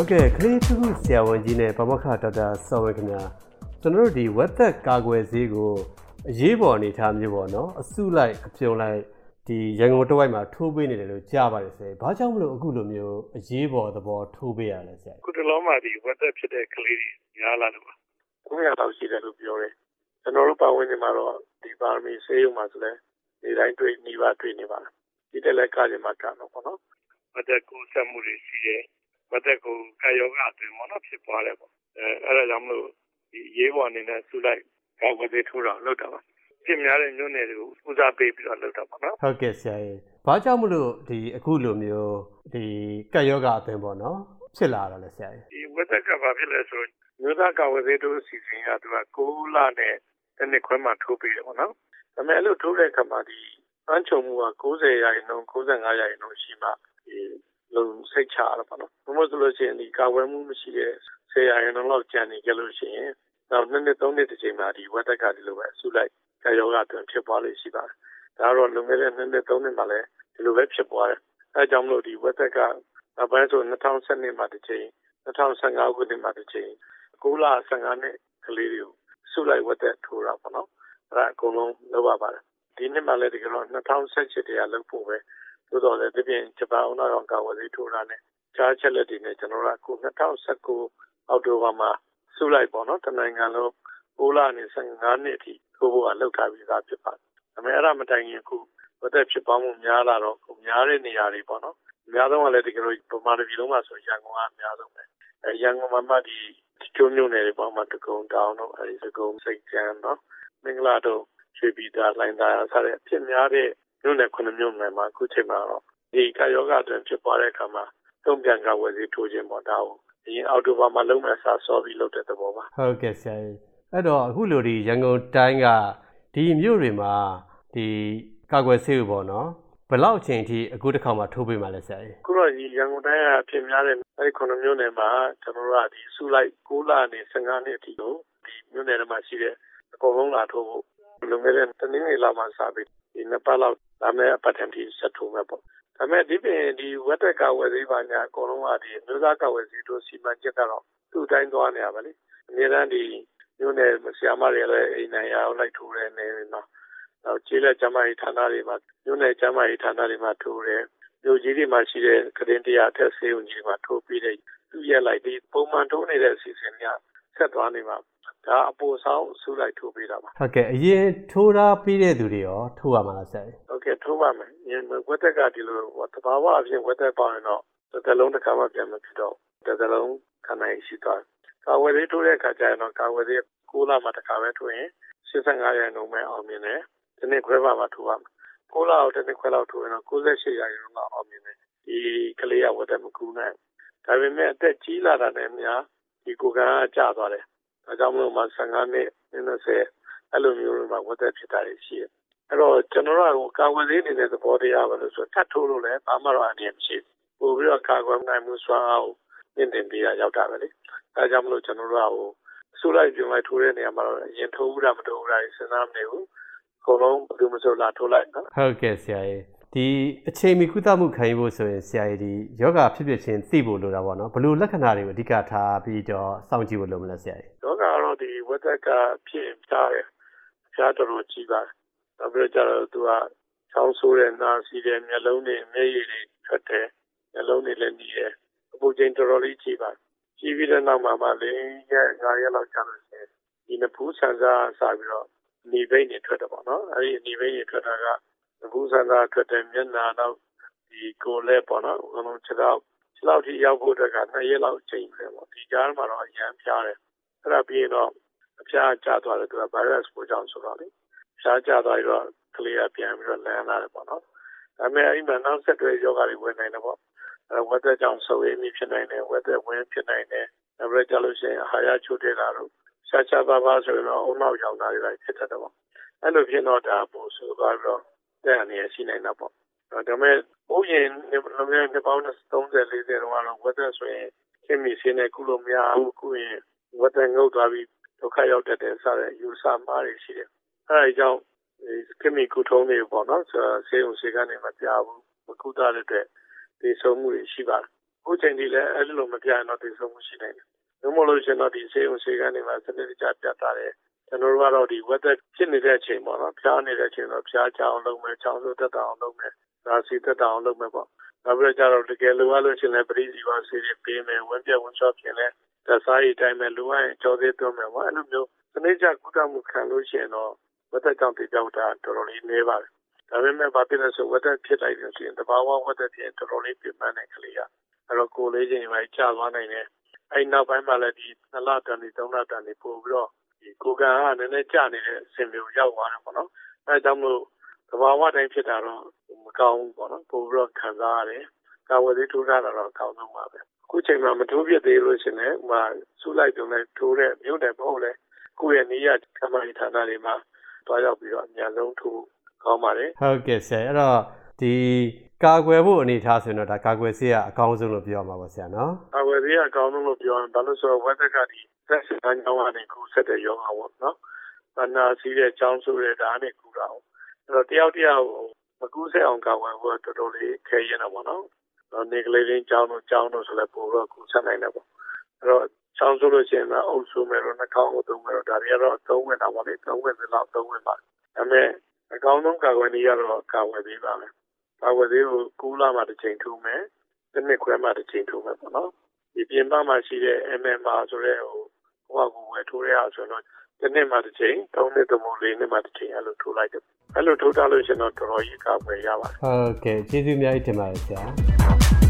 ဟုတ်ကဲ့ခရီးသူဆရာဝန်ကြီးနဲ့ဗမခဒေါက်တာစောဝင်းခင်ဗျာကျွန်တော်တို့ဒီဝက်သက်ကာကွယ်ဆေးကိုအရေးပေါ်အနေထားမျိုးပေါ့နော်အစုလိုက်အပြုံလိုက်ဒီရန်ကုန်တဝိုက်မှာထိုးပေးနေတယ်လို့ကြားပါတယ်ဆရာ။ဘာကြောင့်မလို့အခုလိုမျိုးအရေးပေါ်သဘောထိုးပေးရလဲဆရာ။ခုတလုံးမှာဒီဝက်သက်ဖြစ်တဲ့ကလေးတွေများလာတော့900လောက်ရှိတယ်လို့ပြောတယ်။ကျွန်တော်တို့ပတ်ဝန်းကျင်မှာတော့ဒီပါရမီဆေးရုံမှာဆိုလဲဒီတိုင်းတွေ့နေပါတွေ့နေပါလား။ဒီတက်လက်ကကြမှာကတော့ပေါ့နော်။ဝက်သက်ကိုဆက်မှုတွေရှိတယ်။ ဝက်သက်ကိုကာယောဂအတွင်းပေါ့နော်ဖြစ်သွားတယ်ပေါ့။အဲအဲ့ဒါကြောင့်မလို့ဒီရေးပေါ်အနေနဲ့ဆူလိုက်ကောက်ဝက်သက်ထိုးတော့လောက်တာပါ။ပြင်းများတဲ့မြို့နယ်တွေကိုဦးစားပေးပြီးတော့လုပ်တာပေါ့နော်ဟုတ်ကဲ့ဆရာကြီးဘာကြောင့်မလို့ဒီအခုလိုမျိုးဒီကက်ယောဂအသင်းပေါ့နော်ဖြစ်လာတော့လဲဆရာကြီးဒီဝက်သက်ကဘာဖြစ်လဲဆိုမြို့သားကာဝယ်ဆေးတို့စီစဉ်ရသူက6လနဲ့တစ်နှစ်ခွဲမှထိုးပေးတယ်ပေါ့နော်ဒါပေမဲ့အဲ့လိုထိုးတဲ့အခါမှာဒီအန်းချုံမှုက90ရာခိုင်နှုန်း95ရာခိုင်နှုန်းရှိမှဒီ လုံစိတ်ချရတော့ပေါ့နော်ဘုမဆိုလို့ရှိရင်ဒီကာဝယ်မှုမရှိတဲ့10ရာခိုင်နှုန်းလောက်ကျန်နေကြလို့ရှိရင်နောက်နှစ်နှစ်သုံးနှစ်တစ်ချိန်မှာဒီဝက်သက်ကဒီလိုပဲအဆုလိုက်ကာယောဂအတွင်းဖြစ်သွားလို့ရှိပါတယ်ဒါကတော့လွန်ခဲ့တဲ့နှစ်နှစ်သုံးနှစ်မှာလည်းဒီလိုပဲဖြစ်သွားတယ်အဲကြောင့်မလို့ဒီဝက်သက်ကနောက်ပိုင်းဆို2012မှာတစ်ချိန်2015ခုနှစ်မှာတစ်ချိန်9လ15နှစ်ကလေးတွေကိုစုလိုက်ဝက်သက်ထိုးတာပေါ့နော်အဲ့ဒါအကုန်လုံးလုပ်ရပါတယ်ဒီနှစ်မှလည်းဒီကတော့2017တည်းကလုပ်ဖို့ပဲ သို့တော်လည်းဒီပြင်ဂျပန်အောင်တော်ကာဝယ်ရေးထိုးတာနဲ့ကြားချက်လက်တွေနဲ့ကျွန်တော်တို့အခု2019အောက်တိုဘာမှာစုလိုက်ပေါ့နော်တနိုင်ငံလုံး6လနဲ့15နှစ်အထိထိုးဖို့ကလုပ်ထားပြီးသားဖြစ်ပါတယ်။ဒါပေမဲ့အဲ့ဒါမတိုင်ခင်အခုဝက်သက်ဖြစ်ပေါင်းမှုများလာတော့များတဲ့နေရာတွေပေါ့နော်။အများဆုံးကလည်းဒီကလိုဗမာပြည်လုံးမှာဆိုရန်ကုန်ကအများဆုံးပဲ။အဲရန်ကုန်မှာမှဒီကျိုးမြို့နယ်တွေပေါ့မှာတကုံတောင်တို့အဲဒီတကုံစိတ်ကြမ်းနော်။မင်္ဂလာတို့ရွှေပြည်သာလိုင်းသာစတဲ့အဖြစ်များတဲ့ မြို့နယ်ခုနှစ်မြို့နယ်မှာအခုချိန်မှာတော့ဒီကာယောဂအတွင်းဖြစ်ပွားတဲ့အခါမှာတုံ့ပြန်ကဝယ်စီထိုးခြင်းပေါ့ဒါကိုဒီအော်တိုဘာမှာလုံးမဲ့စာစောပြီးလုပ်တဲ့သဘောပါဟုတ်ကဲ့ဆရာကြီးအဲ့တော့အခုလိုဒီရန်ကုန်တိုင်းကဒီမြို့တွေမှာဒီကာကွယ်ဆေးကိုပေါ့နော်ဘယ်လောက်အချိန်အထိအခုတစ်ခါမှထိုးပေးမှလဲဆရာကြီးခုတော့ဒီရန်ကုန်တိုင်းကအဖြစ်များတဲ့အဲဒီခုနှစ်မြို့နယ်မှာကျွန်တော်တို့ကဒီစုလိုက်6လနဲ့15နှစ်အထိကိုဒီမြို့နယ်တွေမှာရှိတဲ့အကုန်လုံးလာထိုးဖို့လွန်ခဲ့တဲ့တနင်္ဂနွေလမှာစပြီးဒီနှစ်ပတ်လောက် ဒါမဲ့အပတ်တန်တီဆက်ထိုးမယ်ပေါ့ဒါမဲ့ဒီပြင်ဒီဝက်တက်ကာဝယ်ဆေးပါညာအကုန်လုံးကဒီမျိုးသားကာဝယ်ဆေးတို့စီမံချက်ကတော့သူ့တိုင်းသွားနေရပါလေအများအားဒီမြို့နယ်ဆရာမတွေလည်းအိမ်နိုင်ရအောင်လိုက်ထိုးတယ်နေနော်နောက်ကျေးလက်ကျမကြီးဌာနတွေမှာမြို့နယ်ကျမကြီးဌာနတွေမှာထိုးတယ်မြို့ကြီးတွေမှာရှိတဲ့ကရင်တရားအထက်ဆေးရုံကြီးတွေမှာထိုးပြီးတဲ့သူရက်လိုက်ဒီပုံမှန်ထိုးနေတဲ့အစီအစဉ်ကဆက်သွားနေမှာဒါအပေါ်ဆောင်ဆူလိုက်ထိုးပေးတာပါဟုတ်ကဲ့အရင်ထိုးထားပြီးတဲ့သူတွေရောထိုးရမှာလားဆရာ ဟုတ်ကဲ့ထိုးပါမယ်ညဝက်သက်ကဒီလိုသဘာဝအဖြစ်ဝက်သက်ပေါရင်တော့တစ်သလုံးတစ်ခါမှပြန်မဖြစ်တော့တစ်သလုံးခံနိုင်ရှိသွားကာဝယ်လေးထိုးတဲ့အခါကျရင်တော့ကာဝယ်လေး6လမှတစ်ခါပဲထိုးရင်85ရာခိုင်နှုန်းပဲအောင်မြင်တယ်ဒီနေ့ခွဲပါမှထိုးရမှာ6လအောင်ဒီနေ့ခွဲလောက်ထိုးရင်တော့98ရာခိုင်နှုန်းကအောင်မြင်တယ်ဒီကလေးကဝတ်တယ်မကူနိုင်ဒါပေမဲ့အသက်ကြီးလာတာနဲ့များဒီကိုယ်ကကျသွားတယ်ဒါကြောင့်မလို့မှ15နှစ်20အဲ့လိုမျိုးမှာဝတ်တယ်ဖြစ်တာရှိတယ် အဲ့တော့ကျွန်တော်တို့ကကာကွယ်ရေးနေတဲ့သဘောတရားပဲလို့ဆိုထပ်ထိုးလို့လည်းဘာမှတော့အနေမရှိဘူးပို့ပြီးတော့ကာကွယ်နိုင်မှုစွမ်းအားကိုမြင့်တင်ပေးရရောက်တာပဲလေအဲကြောင့်မလို့ကျွန်တော်တို့ကဟိုဆူလိုက်ပြုံလိုက်ထိုးတဲ့နေရာမှာတော့အရင်ထိုးဘူးတာမထိုးဘူးတာစဉ်းစားမနေဘူးအကုန်လုံးဘယ်သူမဆိုလာထိုးလိုက်နော်ဟုတ်ကဲ့ဆရာကြီးဒီအချိန်မီကုသမှုခံယူဖို့ဆိုရင်ဆရာကြီးဒီယောဂဖြစ်ဖြစ်ချင်းသိဖို့လိုတာပေါ့နော်ဘယ်လိုလက္ခဏာတွေကိုအဓိကထားပြီးတော့စောင့်ကြည့်ဖို့လိုမလဲဆရာကြီးယောဂကတော့ဒီဝက်သက်ကဖြစ်ပြတယ်ပြတော်တော်ကြီးပါတယ် နောက်ပြီးတော့ကျတော့သူကချောင်းဆိုးတဲ့နာစီတဲ့မျက်လုံးတွေမျက်ရည်တွေထွက်တယ်မျက်လုံးတွေလည်းနီးတယ်အပူချိန်တော်တော်လေးကြီးပါတယ်ကြီးပြီးတဲ့နောက်မှာမှ၄ရက်၅ရက်လောက်ကြာလို့ရှိရင်ဒီနဖူးဆန်စားစပြီးတော့နေဘိတ်တွေထွက်တယ်ပေါ့နော်အဲဒီနေဘိတ်တွေထွက်တာကနဖူးဆန်စားထွက်တဲ့မျက်နှာတော့ဒီကိုယ်လည်းပေါ့နော်အလုံးခြေတော့ခြေလောက်ထိရောက်ဖို့အတွက်က2ရက်လောက်ချိန်ပဲပေါ့ဒီကြားမှာတော့အရန်ဖျားတယ်အဲ့ဒါပြီးရင်တော့အဖျားကျသွားတယ်သူက virus ပိုကြောင့်ဆိုတော့လေ ဖျားကျသွားပြီးတော့ကလေးကပြန်ပြီးတော့လန်းလာတယ်ပေါ့နော်ဒါပေမဲ့အဲ့မှာနောက်ဆက်တွဲယောဂတွေဝင်နိုင်တယ်ပေါ့ဝက်သက်ကြောင့်ဆုပ်ရင်းမိဖြစ်နိုင်တယ်ဝက်သက်ဝင်းဖြစ်နိုင်တယ်နောက်ပြီးကြလို့ရှိရင်အာဟာရချို့တဲ့တာတို့ရှားရှားပါးပါးဆိုရင်တော့အုံနောက်ရောင်တာတွေဖြစ်တတ်တယ်ပေါ့အဲ့လိုဖြစ်တော့ဒါပို့ဆိုသွားပြီးတော့တဲ့အနေရရှိနိုင်တာပေါ့ဒါပေမဲ့ဘိုးရင်လုံငယ်နှစ်ပေါင်း30 40တုန်းကတော့ဝက်သက်ဆိုရင်ခင်မီစင်းနဲ့ကုလို့မရဘူးကုရင်ဝက်သက်ငုတ်သွားပြီးဒုက္ခရောက်တတ်တယ်စတဲ့ယူဆမှားတွေရှိတယ် အဲ့ဒါကြောင့်ခင်မီကုထုံးတွေပေါ့နော်ဆေးရုံဆေးကနေမပြဘူးမကုသတဲ့အတွက်ဒီဆုံးမှုတွေရှိပါတယ်အခုချိန်ဒီလည်းအဲ့လိုမပြရင်တော့တည်ဆုံးမှုရှိနိုင်တယ်။ဘယ်မို့လို့ရှင်တော့ဒီဆေးုံဆေးကနေမှာစနစ်တကျပြတ်တာတယ်ကျွန်တော်တို့ကတော့ဒီ weather ဖြစ်နေတဲ့အချိန်ပေါ့နော်ဖျားနေတဲ့အချိန်တော့ဖျားချအောင်လုပ်မယ်ချောင်းဆိုးတက်တာအောင်လုပ်မယ်ဒါစီတက်တာအောင်လုပ်မယ်ပေါ့နောက်ပြီးတော့ကျတော့တကယ်လိုအပ်လို့ရှင်လည်းပရိစီပါဆေးတွေပေးမယ်ဝင်းပြက်ဝင်းချော့ပြင်လဲသက်စားရည်တိုင်းမဲ့လိုအပ်ရင်ကြောသေးသွင်းမယ်ပေါ့အဲ့လိုမျိုးစနစ်ကျကုသမှုခံလို့ရှိရင်တော့ weather ကြောင့်တည်ပြောက်တာတော်တော်လေးနေပါတယ်ဒါပေမဲ့ဘာဖြစ်လဲဆို weather ဖြစ်လိုက်လို့ရှိရင်တဘာဝ weather ဖြစ်ရင်တော်တော်လေးပြင်းပန်းတဲ့ကလေးကအဲ့တော့ကိုလေးချိန်ပိုင်းကြာသွားနိုင်တယ်အဲ့နောက်ပိုင်းမှာလည်းဒီနှစ်လတန်ဒီသုံးလတန်ဒီပို့ပြီးတော့ဒီကိုကန်ကနည်းနည်းကျနေတဲ့အဆင်မျိုးရောက်သွားတယ်ပေါ့နော်အဲဒါကြောင့်မို့တဘာဝတိုင်းဖြစ်တာတော့မကောင်းဘူးပေါ့နော်ပို့ပြီးတော့ခံစားရတယ်ကာဝယ်သေးထိုးထားတာတော့အကောင်းဆုံးပါပဲအခုချိန်မှာမထိုးပြသေးလို့ရှင်လည်းဟိုမှာစူးလိုက်ပြုံးလိုက်ထိုးတဲ့မြို့တယ်မဟုတ်လေကိုယ့်ရဲ့နေရကမ္ဘာဌာနတွေမှာ တွားရောက်ပြီးတော့အများဆုံးထိုးကောင်းပါတယ်ဟုတ်ကဲ့ဆရာအဲ့တော့ဒီကာကွယ်ဖို့အနေထားဆိုရင်တော့ဒါကာကွယ်ဆေးကအကောင်းဆုံးလို့ပြောမှာပါဆရာနော်။အဝယ်သေးအကောင်းဆုံးလို့ပြောရင်ဘာလို့ဆိုတော့ဝက်သက်ကဒီသက်စံကြောင်းကနေကူဆက်တဲ့ယောဂပေါ့နော်။ဘာနာစီးတဲ့ကြောင်းဆိုတဲ့ဒါနဲ့ကူတာအောင်။အဲ့တော့တယောက်တယောက်မကူဆက်အောင်ကာဝယ်ဖို့တော်တော်လေးခဲရင်တော့ပေါ့နော်။တော့နေကလေးချင်းကြောင်းတို့ကြောင်းတို့ဆိုလည်းပိုတော့ကူဆက်နိုင်တယ်ပေါ့။အဲ့တော့ ချောင်းဆိုလို့ရှိရင်တော့အုပ်စုမယ်တော့နှာခေါင်းကိုသုံးမယ်တော့ဒါတွေကတော့သုံးဝင်တာပေါ့လေသုံးဝင်သလောက်သုံးဝင်ပါဒါပေမဲ့အကောင်းဆုံးကာကွယ်နည်းကတော့ကာဝယ်သေးပါမယ်ကာကွယ်သေးကိုကူးလာမှတစ်ချိန်ထိုးမယ်တစ်နှစ်ခွဲမှတစ်ချိန်ထိုးမယ်ပေါ့နော်ဒီပြင်ပမှာရှိတဲ့ MMR ဆိုတဲ့ဟိုဟိုကကိုဝယ်ထိုးရအောင်ဆိုတော့တစ်နှစ်မှတစ်ချိန်သုံးနှစ်သုံးမို့လေးနှစ်မှတစ်ချိန်အဲ့လိုထိုးလိုက်တယ်အဲ့လိုထိုးထားလို့ရှိရင်တော့တော်တော်ကြီးကာကွယ်ရပါတယ်ဟုတ်ကဲ့ကျေးဇူးအများကြီးတင်ပါတယ်ဆရာ